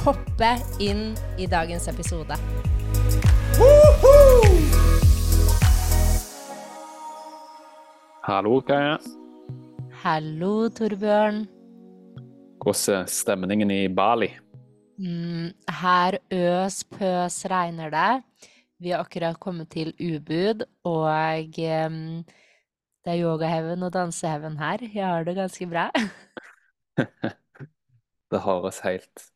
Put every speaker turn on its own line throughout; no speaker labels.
hoppe inn i dagens episode.
Hallo, Kaja.
Hallo, Torbjørn.
Hvordan er stemningen i Bali?
Mm, her øs pøs regner det. Vi har akkurat kommet til Ubud, og det er yogaheaven og danseheaven her. Jeg har det ganske bra.
Det høres helt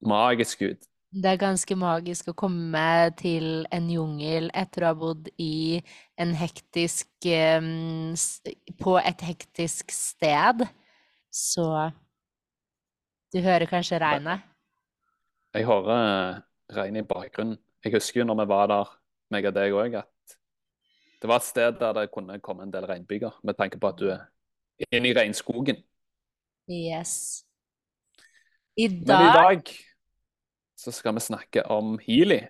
magisk ut.
Det er ganske magisk å komme til en jungel etter å ha bodd i en hektisk På et hektisk sted. Så du hører kanskje regnet?
Jeg hører regnet i bakgrunnen. Jeg husker jo når vi var der, meg og deg òg, at det var et sted der det kunne komme en del regnbyger, med tanke på at du er inne i regnskogen.
Yes. I
Men i
dag
dag så skal vi snakke om Healy.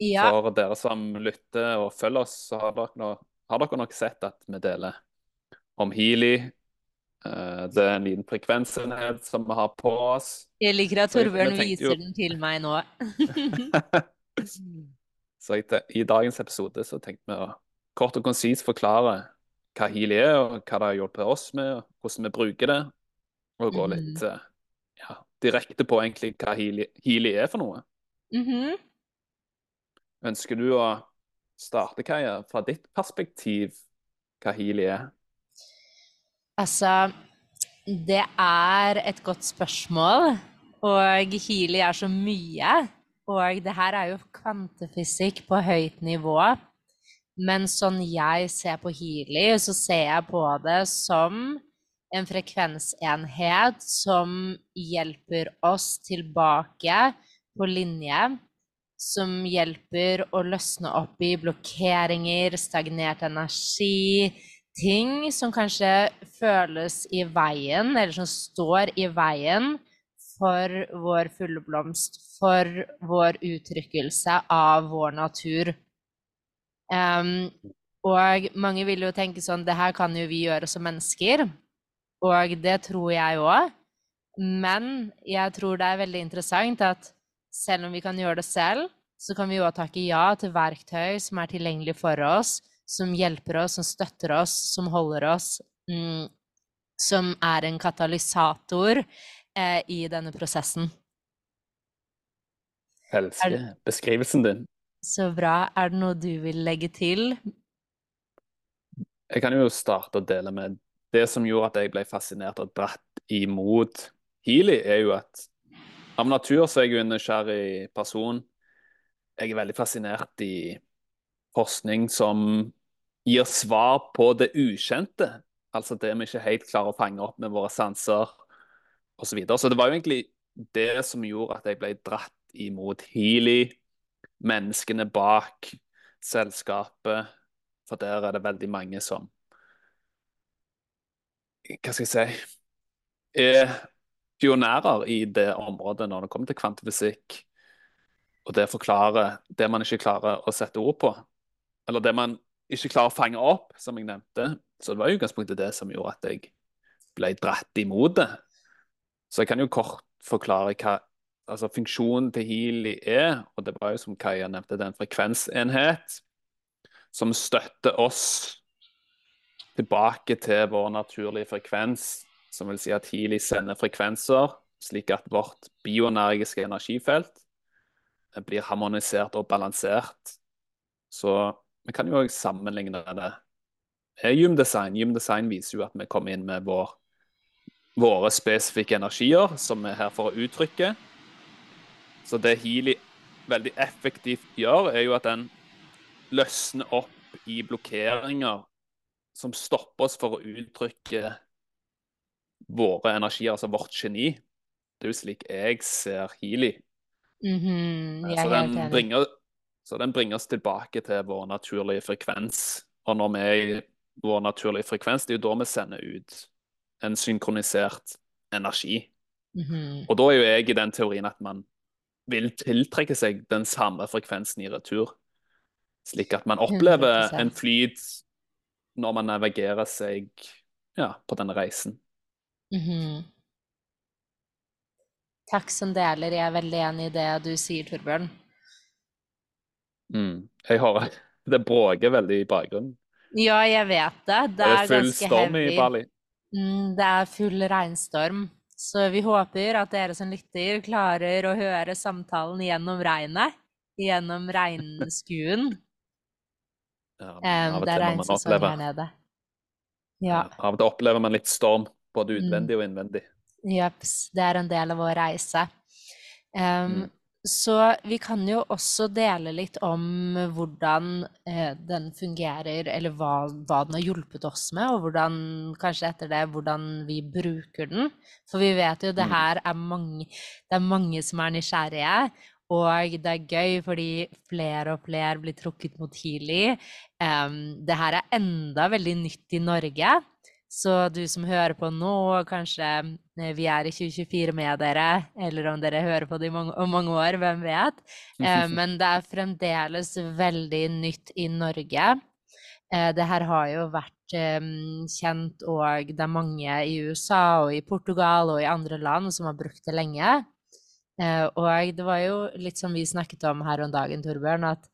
Ja.
For dere som lytter og følger oss, så har dere, nå, har dere nok sett at vi deler om Healy. Eh, Det er en liten frekvensenhet som vi har på oss.
Jeg liker at Torbjørn
tenkte jo-
viser den til meg nå.
Så jeg, i dagens episode så tenkte vi å kort og konsist forklare hva Healy er, og hva det har hjulpet oss med, og hvordan vi bruker det. Og gå
Mhm.
litt ja, direkte på egentlig hva Healy, Healy er for noe.
Mhm.
Ønsker du å starte, Kaja, fra ditt perspektiv, hva Healy er?
Altså, det er et godt spørsmål, og Healy er så mye. Og det her er jo kvantefysikk på høyt nivå. Men sånn jeg ser på Healy, så ser jeg på det som en frekvensenhet som hjelper oss tilbake på linje. Som hjelper å løsne opp i blokkeringer, stagnert energi, ting som kanskje føles i veien, eller som står i veien for vår fulle blomst, for vår uttrykkelse av vår natur. Um, og mange vil jo tenke sånn, det her kan jo vi gjøre som mennesker, og det tror jeg òg. Men jeg tror det er veldig interessant at selv om vi kan gjøre det selv, så kan vi òg takke ja til verktøy som er tilgjengelig for oss, som hjelper oss, som støtter oss, som holder oss, mm, som er en katalysator eh, i denne prosessen.
Elsker beskrivelsen din.
Så bra. Er det noe du vil legge til?
Jeg kan jo starte å dele med det som gjorde at jeg ble fascinert og dratt imot Healy, er jo at av natur så er jeg jo en nysgjerrig person. Jeg er veldig fascinert i forskning som gir svar på det ukjente. Altså det vi ikke helt klarer å fange opp med våre sanser osv. Så, videre. så det var jo egentlig det som gjorde at jeg ble dratt imot Healy, menneskene bak selskapet. For der er det veldig mange som Hva skal jeg si Er pionerer i det området når det kommer til kvantefysikk. Og det forklarer det man ikke klarer å sette ord på. Eller det man ikke klarer å fange opp, som jeg nevnte. Så det var i utgangspunktet det som gjorde at jeg ble dratt imot det. Så jeg kan jo kort forklare hva altså funksjonen til Healy er. Og det var jo som Kaja nevnte, det er en frekvensenhet som støtter oss tilbake til vår naturlige frekvens. Som vil si at Healy sender frekvenser slik at vårt bioenergiske energifelt blir harmonisert og balansert. Så vi kan jo også sammenligne det med gymdesign. Gymdesign viser jo at vi kommer inn med vår, våre spesifikke energier, som vi er her for å uttrykke. Så det Healy veldig effektivt gjør, er jo at den løsner opp i blokkeringer som stopper oss for å uttrykke våre energier, altså vårt geni. Det er jo slik jeg ser Healy. Mm
-hmm.
Så den bringer, så den bringer oss tilbake til vår naturlige frekvens. Og når vi er i vår naturlige frekvens, det er jo da vi sender ut en synkronisert energi.
Mhm,
Og da er jo jeg i den teorien at man vil tiltrekke seg den samme frekvensen i retur. Slik at man opplever
100%.
en flyt når man navigerer seg ja, på denne reisen.
mhm. Takk som deler. Jeg er veldig enig i det du sier, Torbjørn.
Mm. Jeg hører det bråker veldig i bakgrunnen.
Ja, jeg vet det. Det
Det
er
er full
storm
storm i. Bali.
Mm, det er full regnstorm. Så vi håper at dere som lytter, klarer å høre samtalen gjennom regnet. Gjennom regnskuen.
Av og
det er regnsesong her
oppleve,
nede. Ja.
av og til opplever man litt storm, både
Mm.
utvendig og innvendig.
Jeps, det er en del av vår reise. Um,
Mm.
Så vi kan jo også dele litt om hvordan eh, den fungerer, eller hva, hva den har hjulpet oss med, og hvordan, kanskje etter det, hvordan vi bruker den. For vi vet jo det
Mm.
her er mange, det er mange som er nysgjerrige, og det er gøy fordi flere og flere blir trukket mot Healy. Um, det her er enda veldig nytt i Norge. Så du som hører på nå, kanskje eh, vi er i 2024 med dere, eller om dere hører på det i mange, om mange år, hvem vet. Eh, men det er fremdeles veldig nytt i Norge. Eh, det her har jo vært eh, kjent, og det er mange i USA og i Portugal og i andre land som har brukt det lenge. Eh, og det var jo litt som vi snakket om her om dagen, Torbjørn, at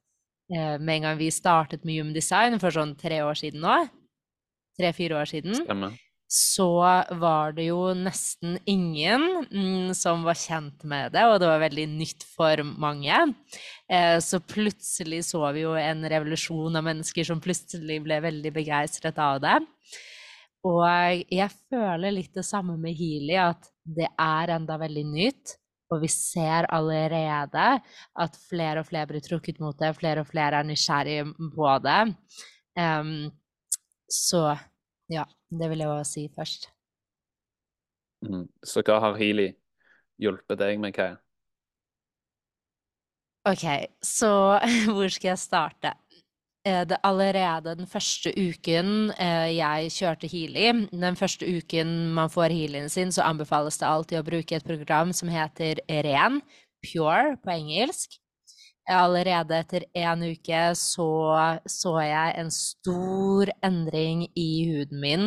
eh, med en gang vi startet med Human Design for sånn tre år siden nå, tre-fire år siden,
Stemmer.
så var det jo nesten ingen mm, som var kjent med det, og det var veldig nytt for mange. Eh, så plutselig så vi jo en revolusjon av mennesker som plutselig ble veldig begeistret av det. Og jeg føler litt det samme med Healy, at det er enda veldig nytt. Og vi ser allerede at flere og flere blir trukket mot det, flere og flere er nysgjerrige på det. Um, så ja, det vil jeg også si først.
Mm. Så hva har Healy hjulpet deg med, Kaja?
Ok, så hvor skal jeg starte? Eh, Det allerede den første uken eh, jeg kjørte Healy, den første uken man får Healyen sin, så anbefales det alltid å bruke et program som heter REN, Pure på engelsk. Allerede etter én uke så, så jeg en stor endring i huden min.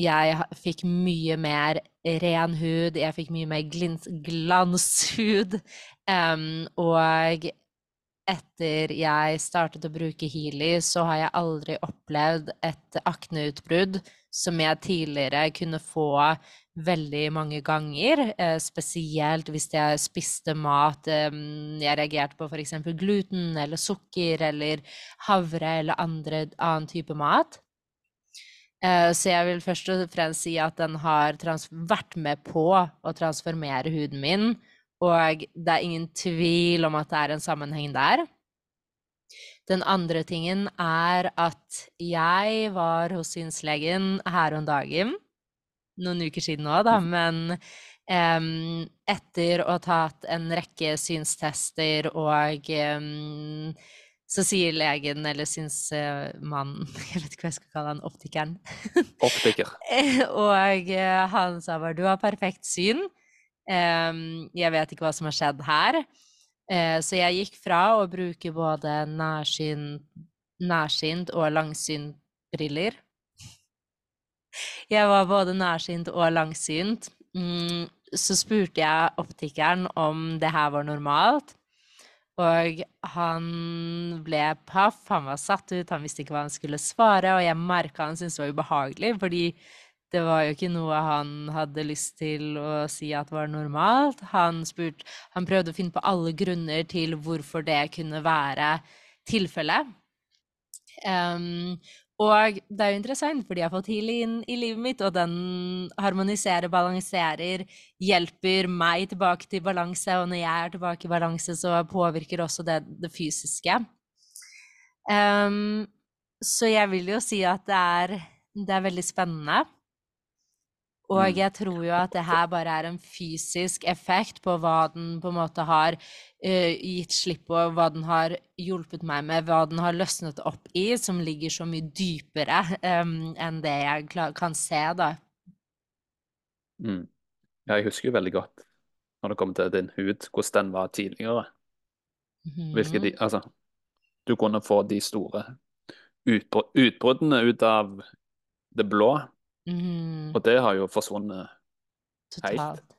Jeg fikk mye mer ren hud, jeg fikk mye mer glanshud. Og etter jeg startet å bruke Healy, så har jeg aldri opplevd et akneutbrudd som jeg tidligere kunne få veldig mange ganger. Eh, spesielt hvis jeg spiste mat jeg reagerte på f.eks. gluten eller sukker eller havre eller andre, annen type mat. Eh, Så jeg vil først og fremst si at den har vært med på å transformere huden min, og det er ingen tvil om at det er en sammenheng der. Den andre tingen er at jeg var hos synslegen her om dagen, noen uker siden nå, da, men um, etter å ha tatt en rekke synstester og um, så sier legen, eller synsmannen, jeg vet ikke hva jeg skal kalle han, optikeren,
Optiker.
og eh, han sa bare 'du har perfekt syn'. Jeg vet ikke hva som har skjedd her. Eh, så jeg gikk fra å bruke både nærsynt og langsynt briller. Jeg var både nærsynt og langsynt. Mm, så spurte jeg optikeren om det her var normalt. Og han ble paff, han var satt ut, han visste ikke hva han skulle svare, og jeg merka han syntes det var ubehagelig, fordi det var jo ikke noe han hadde lyst til å si at var normalt. Han spurt, Han prøvde å finne på alle grunner til hvorfor det kunne være tilfellet. Um, og det er jo interessant, fordi jeg har fått healing inn i livet mitt, og den harmoniserer, balanserer, hjelper meg tilbake til balanse, og når jeg er tilbake i balanse, så påvirker også det det fysiske. Um, så jeg vil jo si at det er, det er veldig spennende. Og
Mm.
jeg tror jo at det her bare er en fysisk effekt på hva den på en måte har uh, gitt slipp på, hva den har hjulpet meg med, hva den har løsnet opp i, som ligger så mye dypere um, enn det jeg kan se, da.
Mm. Ja, jeg husker jo veldig godt når det kommer til din hud, hvordan den var tidligere. Hvilke de,
Mhm.
altså, du kunne få de store utbr utbruddene ut av det blå,
Mhm.
og det har jo forsvunnet.
Totalt.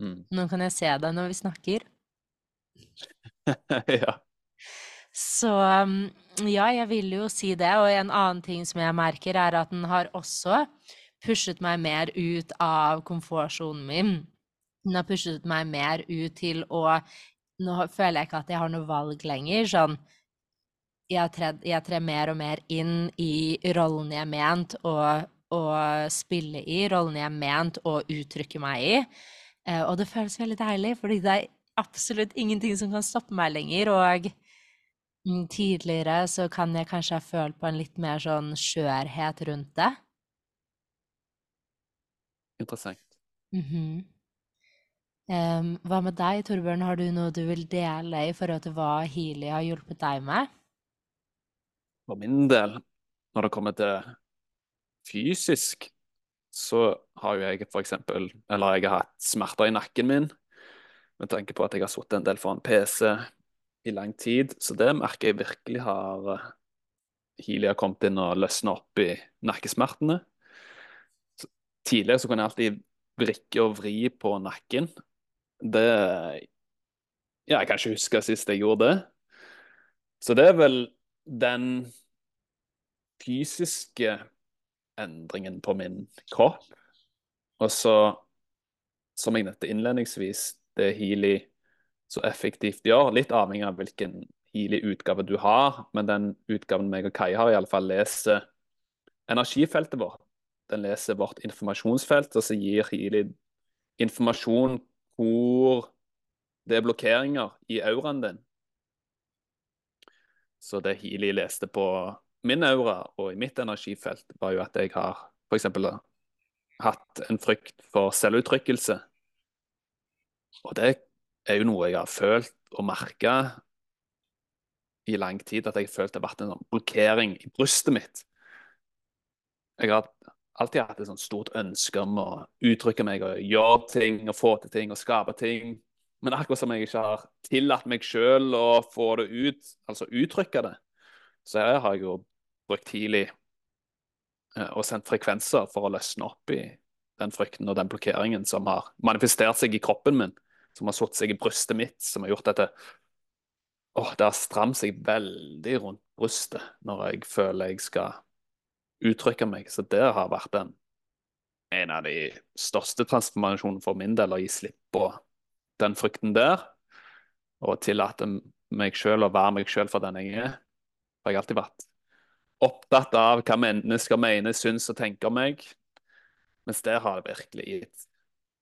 Mm.
Nå kan jeg se deg når vi snakker.
ja.
Så um, ja, jeg vil jo si det. Og en annen ting som jeg merker, er at den har også pushet meg mer ut av komfortsonen min. Den har pushet meg mer ut til å Nå føler jeg ikke at jeg har noe valg lenger. Sånn Jeg trer, jeg trer mer og mer inn i rollen jeg er ment å, å spille i, rollen jeg er ment å uttrykke meg i. Eh, og det føles veldig deilig, fordi det er absolutt ingenting som kan stoppe meg lenger. Og mm, tidligere så kan jeg kanskje ha følt på en litt mer sånn skjørhet rundt det.
Interessant.
Mm -hmm. um, hva med deg, Torbjørn? Har du noe du vil dele i forhold til hva Healy har hjulpet deg med?
For min del, når det kommer til fysisk, så har jo jeg eksempel Eller jeg har hatt smerter i nakken min med tanke på at jeg har sittet en del foran PC i lang tid. Så det merker jeg virkelig har eh, Healy har kommet inn og løsna opp i nakkesmertene. Så, tidligere så kunne jeg alltid vrikke og vri på nakken. Det Ja, jeg kan ikke huske sist jeg gjorde det. Så det er vel den fysiske endringen på min kropp. Og så, som jeg nevnte innledningsvis, det Healy så effektivt gjør, litt avhengig av hvilken Healy-utgave du har, men den utgaven meg og Kai har, i alle fall leser energifeltet vårt. Den leser vårt informasjonsfelt, og så gir Healy informasjon hvor det er blokkeringer i auraen din. Så det Healy leste på min aura og i mitt energifelt, var jo at jeg har f.eks. hatt en frykt for selvuttrykkelse. Og det er jo noe jeg har følt og merka i lang tid, at jeg har følt det har vært en sånn blokkering i brystet mitt. Jeg har alltid hatt et sånt stort ønske om å uttrykke meg og gjøre ting og få til ting og skape ting. Men akkurat som jeg ikke har tillatt meg sjøl å få det ut, altså uttrykke det, så her har jeg jo brukt tidlig eh, og sendt frekvenser for å løsne opp i den frykten og den blokkeringen som har manifestert seg i kroppen min, som har satt seg i brystet mitt, som har gjort dette Åh, det har stramt seg veldig rundt brystet når jeg føler jeg skal uttrykke meg. Så det har vært en, en av de største transformasjonene for min del, å gi slipp på den frykten der. Og tillate meg sjøl å være meg sjøl for den jeg er. For jeg har alltid vært opptatt av hva mennesker mener, syns og tenker om meg. Mens der har det virkelig gitt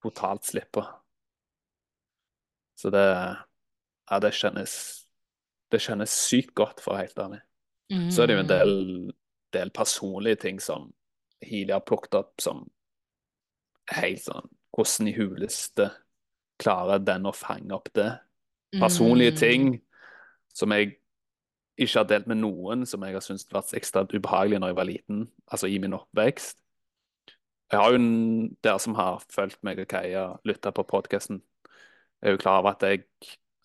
totalt slipp på. Så det Ja, det kjennes Det kjennes sykt godt, for å være helt ærlig. Så er det jo en del, del personlige ting som Healy har plukket opp som helt sånn Hvordan i huleste klarer den å fange opp det? Personlige
Mm.
ting som jeg ikke har delt med noen, som jeg har syntes har vært ekstra ubehagelig når jeg var liten, altså i min oppvekst. Jeg har jo en, Dere som har fulgt meg og Kaja, lytta på podkasten, er jo klar over at jeg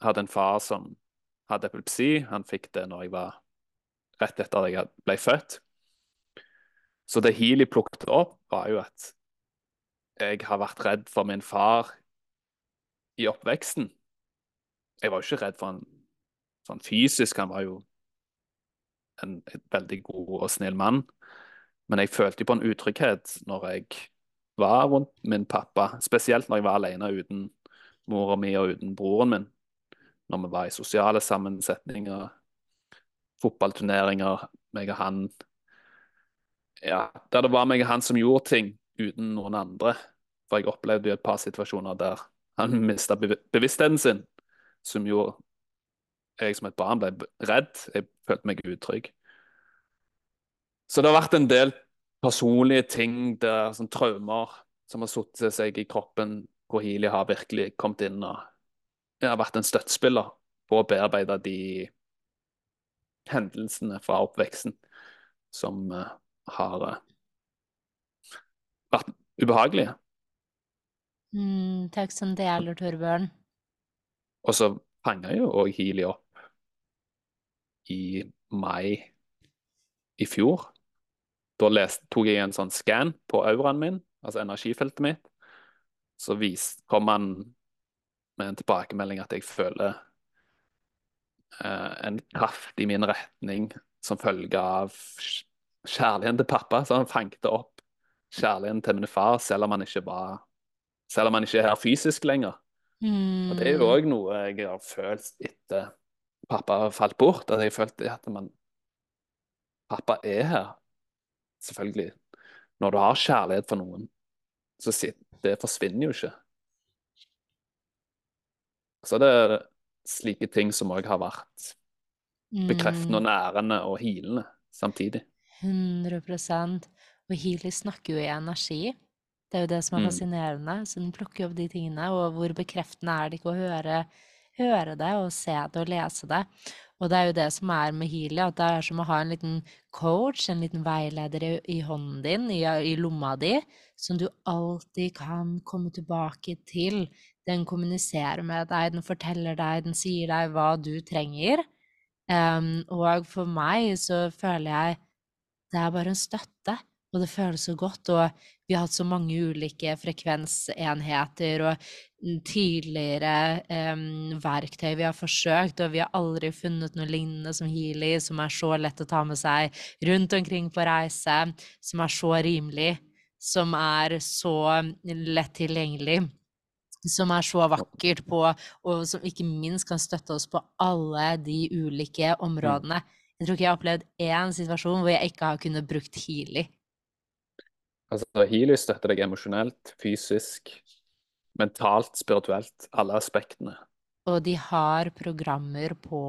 hadde en far som hadde epilepsi. Han fikk det når jeg var rett etter at jeg ble født. Så det Healy plukket opp, var jo at jeg har vært redd for min far i oppveksten. Jeg var jo ikke redd for han sånn fysisk, han var jo en, veldig god og snill mann. Men jeg følte på en utrygghet når jeg var rundt min pappa, spesielt når jeg var alene uten mora mi og uten broren min. Når vi var i sosiale sammensetninger, fotballturneringer, meg og han Ja, der det var meg og han som gjorde ting uten noen andre. For jeg opplevde jo et par situasjoner der han mista bevisstheten sin, som gjorde jeg som et barn ble redd. Jeg følte meg utrygg. Så det har vært en del personlige ting der, sånn traumer som har satt seg i kroppen, hvor Healy har virkelig kommet inn og har vært en støttespiller på å bearbeide de hendelsene fra oppveksten som uh, har uh, vært ubehagelige.
Mm, takk som deler, Torbjørn.
Og så fanga jo òg Healy opp i mai i fjor. Da leste, tok jeg en sånn scan på auraen min, altså energifeltet mitt. Så vis, kom han med en tilbakemelding at jeg føler eh, en kraft i min retning som følge av kjærligheten til pappa. Så han fanget opp kjærligheten til min far, selv om han ikke var Selv om han ikke er her fysisk lenger.
Mm.
Og det er jo òg noe jeg har følt etter pappa falt bort. At jeg følte at man Pappa er her. Selvfølgelig. Når du har kjærlighet for noen, så det forsvinner jo ikke. Så det er slike ting som òg har vært bekreftende og nærende og hilende samtidig.
100 Og healing snakker jo i energi. Det er jo det som er
Mm.
fascinerende. Så den plukker opp de tingene. Og hvor bekreftende er det ikke å høre, høre det og se det og lese det. Og det er jo det som er med Healy, at det er som å ha en liten coach, en liten veileder i, i hånden din, i, i lomma di, som du alltid kan komme tilbake til. Den kommuniserer med deg, den forteller deg, den sier deg hva du trenger. Um, og for meg så føler jeg det er bare en støtte, og det føles så godt. Og vi har hatt så mange ulike frekvensenheter og tidligere um, verktøy vi har forsøkt, og vi har aldri funnet noe lignende som Healy, som er så lett å ta med seg rundt omkring på reise, som er så rimelig, som er så lett tilgjengelig som er så vakkert på, og som ikke minst kan støtte oss på alle de ulike områdene. Jeg tror ikke jeg har opplevd én situasjon hvor jeg ikke har kunnet brukt Healy.
Altså, Healy støtter deg emosjonelt, fysisk, mentalt, spirituelt. Alle aspektene.
Og de har programmer på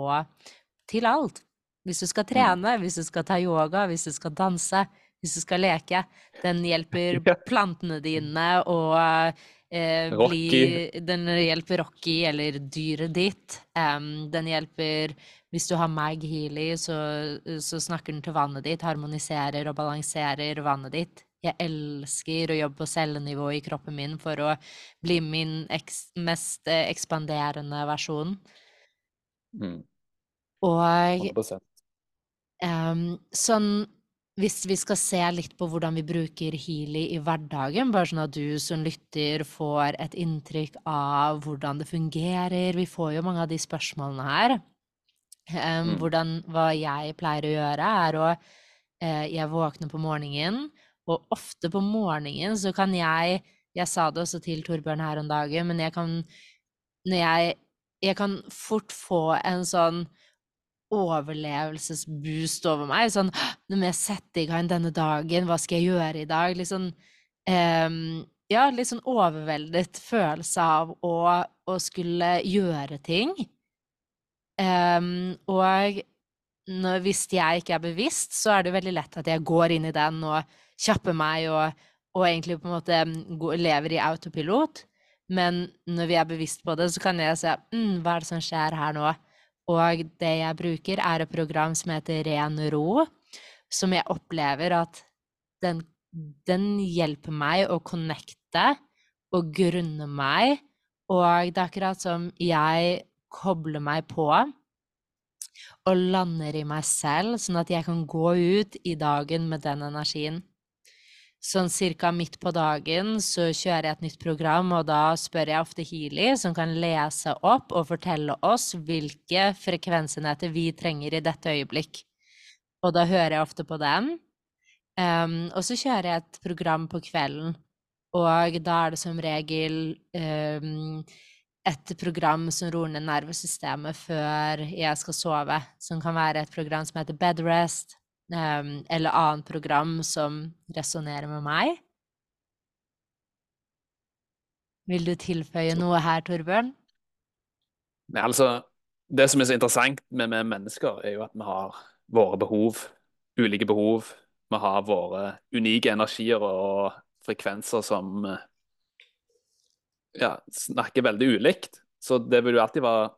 til alt. Hvis du skal trene, hvis du skal ta yoga, hvis du skal danse, hvis du skal leke. Den hjelper plantene dine og eh, bli Den hjelper Rocky eller dyret ditt. Um, den hjelper Hvis du har Mag Healy, så, så snakker den til vannet ditt, harmoniserer og balanserer vannet ditt. Jeg elsker å jobbe på cellenivå i kroppen min for å bli min eks mest eh, ekspanderende versjon.
Mm,
Og
100
Em, sånn hvis vi skal se litt på hvordan vi bruker Healy i hverdagen, bare sånn at du som lytter får et inntrykk av hvordan det fungerer. Vi får jo mange av de spørsmålene her. Um,
Mm.
hvordan, hva jeg pleier å gjøre, er å eh, Jeg våkner på morgenen, og ofte på morgenen så kan jeg Jeg sa det også til Torbjørn her om dagen, men jeg kan Når jeg Jeg kan fort få en sånn overlevelsesboost over meg. Sånn Nå må jeg sette i gang denne dagen, hva skal jeg gjøre i dag? Litt sånn um, Ja, litt sånn overveldet følelse av å, å skulle gjøre ting. Um, og når, hvis jeg ikke er bevisst, så er det veldig lett at jeg går inn i den og kjapper meg og, og egentlig på en måte lever i autopilot. Men når vi er bevisst på det, så kan jeg se mm, hva er det som skjer her nå? Og det jeg bruker, er et program som heter Ren ro, som jeg opplever at den, den hjelper meg å connecte og grunne meg. Og det er akkurat som jeg kobler meg på og lander i meg selv, sånn at jeg kan gå ut i dagen med den energien. Sånn cirka midt på dagen så kjører jeg et nytt program, og da spør jeg ofte Healy, som kan lese opp og fortelle oss hvilke frekvensenheter vi trenger i dette øyeblikk. Og da hører jeg ofte på den. Um, og så kjører jeg et program på kvelden, og da er det som regel um, et program som roer ned nervesystemet før jeg skal sove, som kan være et program som heter Bedrest, eller annet program som resonnerer med meg. Vil du tilføye noe her, Torbjørn?
Nei, altså, det som er så interessant med, med mennesker, er jo at vi har våre behov, ulike behov. Vi har våre unike energier og frekvenser som ja, snakker veldig ulikt. Så det vil jo alltid være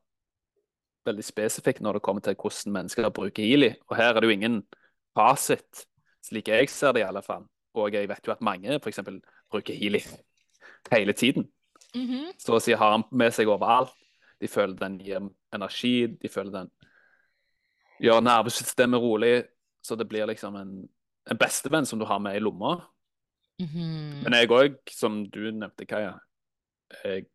veldig spesifikt når det kommer til hvordan mennesker bruker Healy. Og her er det jo ingen fasit, slik jeg ser det i alle fall. Og jeg vet jo at mange f.eks. bruker Healy hele tiden.
Mm -hmm.
Så å si har han med seg overalt. De føler den gir energi, de føler den gjør nervesystemet rolig. Så det blir liksom en, en bestevenn som du har med i lomma.
Mm -hmm.
Men jeg òg, som du nevnte, Kaja, jeg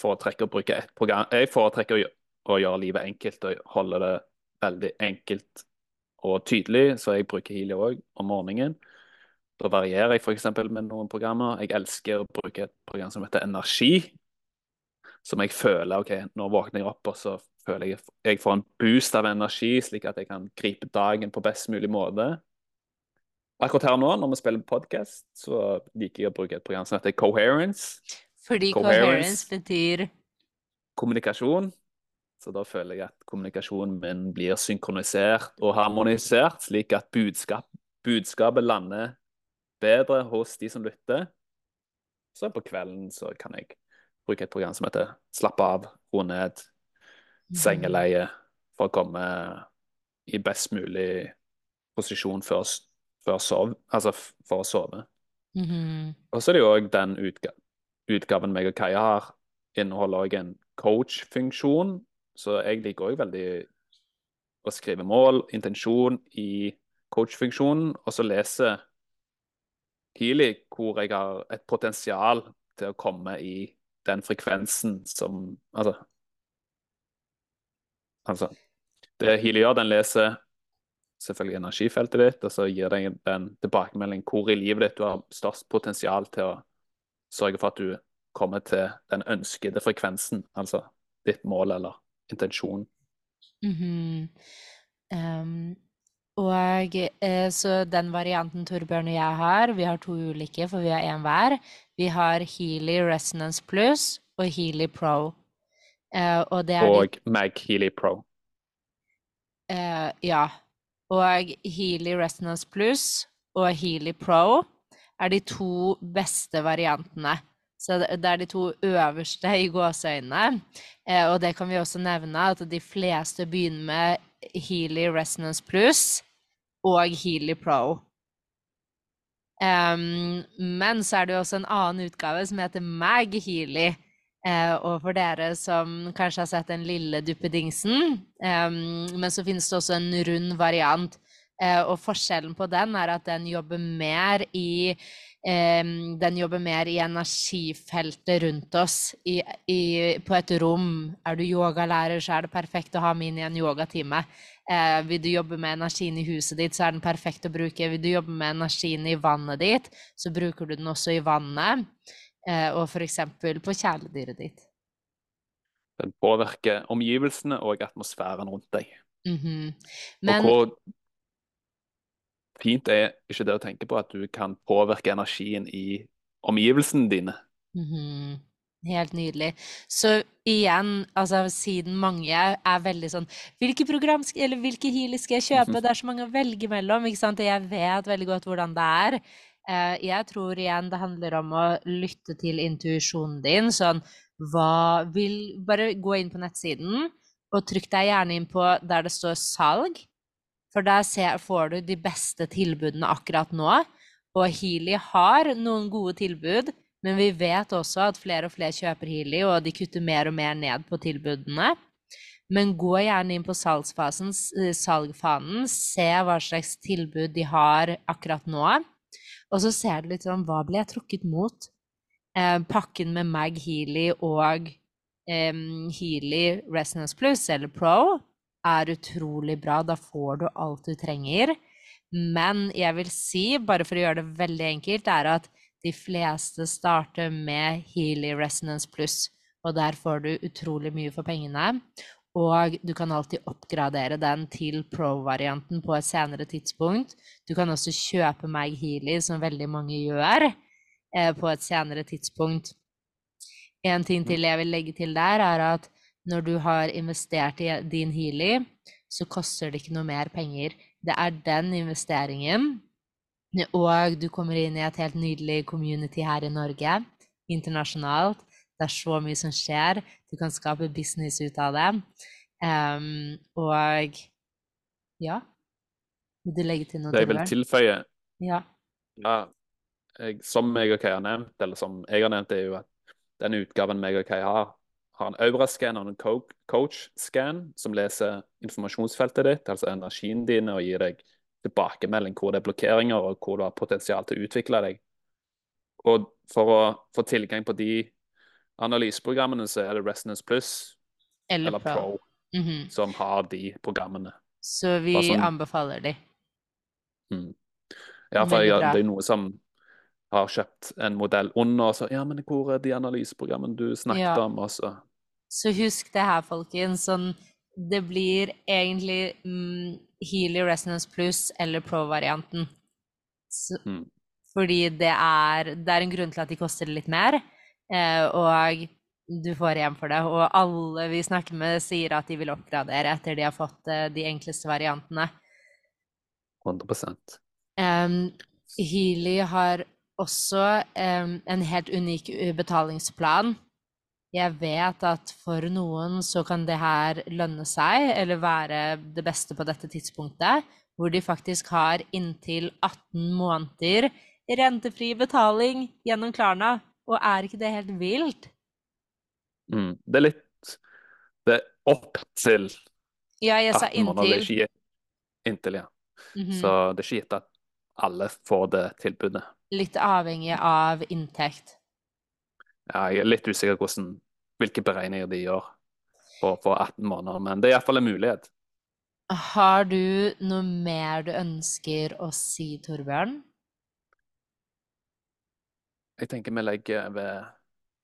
foretrekker å bruke ett program Jeg foretrekker å, å gjøre livet enkelt og holde det veldig enkelt og tydelig, så jeg bruker Healy òg om morgenen. Da varierer jeg f.eks. med noen programmer. Jeg elsker å bruke et program som heter Energi. Som jeg føler OK, nå våkner jeg opp, og så føler jeg jeg får en boost av energi, slik at jeg kan gripe dagen på best mulig måte. Akkurat her nå, når vi spiller podkast, så liker jeg å bruke et program som heter Coherence.
Fordi
Coherence.
coherence betyr
Kommunikasjon. Så da føler jeg at kommunikasjonen min blir synkronisert og harmonisert, slik at budskap, budskapet lander bedre hos de som lytter. Så på kvelden så kan jeg bruke et program som heter Slapp av, ro ned, sengeleie, for å komme i best mulig posisjon før, før sov, altså for å sove.
Mhm.
Og så er det jo òg den utga utgaven meg og Kaja har, inneholder òg en coach-funksjon. Så jeg liker òg veldig å skrive mål, intensjon i coach-funksjonen, og så lese Healy hvor jeg har et potensial til å komme i den frekvensen som Altså, altså Det Healy gjør, den leser selvfølgelig energifeltet ditt, og så gir deg den tilbakemelding hvor i livet ditt du har størst potensial til å sørge for at du kommer til den ønskede frekvensen, altså ditt mål eller intensjon.
Mm -hmm. um, og eh, så den varianten Torbjørn og jeg har, vi har to ulike, for vi har én hver. Vi har Healy Resonance Plus og Healy Pro. Eh, og det er
Og Mag Healy Pro.
Eh, ja. Og Healy Resonance Plus og Healy Pro er de to beste variantene. Så det er de to øverste i gåseøynene. Eh, og det kan vi også nevne at de fleste begynner med Healy Resonance Plus og Healy Pro. Um, men så er det jo også en annen utgave som heter Mag Healy. Eh, og for dere som kanskje har sett den lille duppedingsen, um, men så finnes det også en rund variant. Eh, og forskjellen på den er at den jobber mer i Den jobber mer i energifeltet rundt oss, i, i, på et rom. Er du yogalærer, så er det perfekt å ha med inn i en yogatime. Eh, vil du jobbe med energien i huset ditt, så er den perfekt å bruke. Vil du jobbe med energien i vannet ditt, så bruker du den også i vannet. Eh, og f.eks. på kjæledyret ditt.
Den påvirker omgivelsene og atmosfæren rundt deg.
Mm
-hmm.
Men
hvor fint er ikke det å tenke på at du kan påvirke energien i omgivelsene dine.
Mhm. Helt nydelig. Så igjen, altså siden mange er veldig sånn Hvilke program eller hvilke healer skal jeg kjøpe? Det er så mange å velge mellom, ikke sant? Og jeg vet veldig godt hvordan det er. Eh, jeg tror igjen det handler om å lytte til intuisjonen din. Sånn hva vil Bare gå inn på nettsiden, og trykk deg gjerne inn på der det står salg. For der får du de beste tilbudene akkurat nå. Og Healy har noen gode tilbud, men vi vet også at flere og flere kjøper Healy, og de kutter mer og mer ned på tilbudene. Men gå gjerne inn på salgsfasen, eh, salgfanen, se hva slags tilbud de har akkurat nå. Og så ser du litt sånn, hva ble jeg trukket mot? Eh, pakken med Mag Healy og eh, Healy Resonance Plus, eller Pro, er utrolig bra. Da får du alt du trenger. Men jeg vil si, bare for å gjøre det veldig enkelt, er at de fleste starter med Healy Resonance Plus. Og der får du utrolig mye for pengene. Og du kan alltid oppgradere den til Pro-varianten på et senere tidspunkt. Du kan også kjøpe meg Healy, som veldig mange gjør, eh, på et senere tidspunkt. En ting til jeg vil legge til der, er at når du har investert i din Healy, så koster det ikke noe mer penger. Det er den investeringen, og du kommer inn i et helt nydelig community her i Norge, internasjonalt, Det er så mye som skjer. Du kan skape business ut av det. Um, og ja Vil du legge til noe?
Det jeg vil tilføye
Ja.
ja jeg, Som jeg og Kai har nevnt, eller som jeg har nevnt, er jo at den utgaven meg og Kai har, har en Aura-scan og en coach-scan som leser informasjonsfeltet ditt, altså energien din, og gir deg tilbakemelding hvor det er blokkeringer, og hvor du har potensial til å utvikle deg. Og for å få tilgang på de analyseprogrammene, så er det Resonance Plus
eller,
eller Pro,
Pro. Mm -hmm.
som har de programmene.
Så vi sånn, anbefaler de.
Mm. Ja, for jeg, det er noe som har kjøpt en modell under, og så ja, men hvor er de analyseprogrammene du snakket ja. om? Også?
Så husk det her, folkens. Sånn, det blir egentlig mm, Healy Resonance Plus eller Pro-varianten. Mm. Fordi det er, det er, en grunn til at de koster litt mer, eh, og du får igjen for det. Og alle vi snakker med, sier at de vil oppgradere etter de har fått eh, de enkleste variantene.
100
um, Healy har også um, en helt unik betalingsplan. Jeg vet at for noen så kan det her lønne seg, eller være det beste på dette tidspunktet, hvor de faktisk har inntil 18 måneder rentefri betaling gjennom Klarna. Og er ikke det helt vilt?
Mm, det er litt Det er opp til
ja, jeg sa 18 måneder. Det er
ikke inntil, ja. Mm -hmm. Så det er ikke gitt at alle får det tilbudet.
Litt avhengig av inntekt.
Ja, jeg er litt usikker på hvilke beregninger de gjør for, på 18 måneder, men det er iallfall en mulighet.
Har du noe mer du ønsker å si, Torbjørn?
Jeg tenker vi legger ved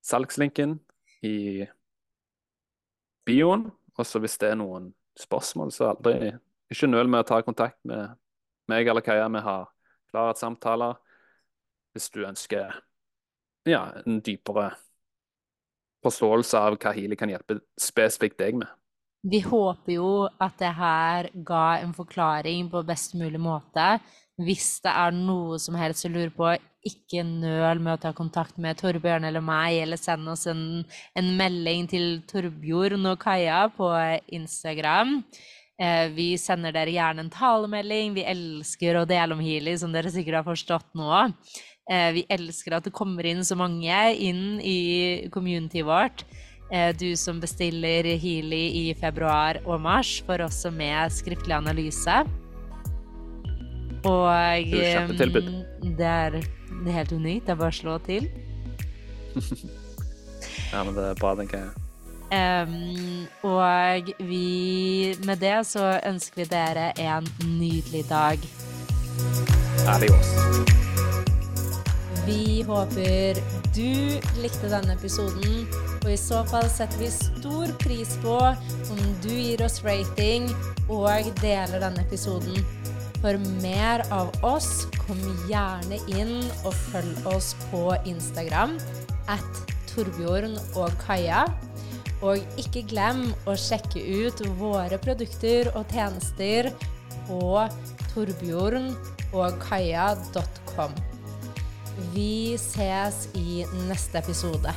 salgslinken i bioen. Og så hvis det er noen spørsmål, så aldri ikke nøl med å ta kontakt med meg eller Kaja. Vi har klare samtaler hvis du ønsker ja, en dypere forståelse av hva Healy kan hjelpe spesifikt deg med.
Vi håper jo at det her ga en forklaring på best mulig måte. Hvis det er noe som helst du lurer på, ikke nøl med å ta kontakt med Torbjørn eller meg, eller send oss en, en melding til Torbjørn og Kaja på Instagram. Eh, vi sender dere gjerne en talemelding. Vi elsker å dele om Healy, som dere sikkert har forstått nå. Eh, vi elsker at det kommer inn så mange inn i communityet vårt. Eh, du som bestiller Healy i februar og mars, får også med skriftlig analyse. Og det er, det er helt unikt. Det er bare å slå til.
ja, men det er bra, tenker jeg.
Um, og vi Med det så ønsker vi dere en nydelig dag.
Adios.
Vi håper du likte denne episoden, og i så fall setter vi stor pris på om du gir oss rating og deler denne episoden. For mer av oss, kom gjerne inn og følg oss på Instagram at Torbjørn og Kaja. Og ikke glem å sjekke ut våre produkter og tjenester på torbjørnogkaja.com. Vi ses i neste episode.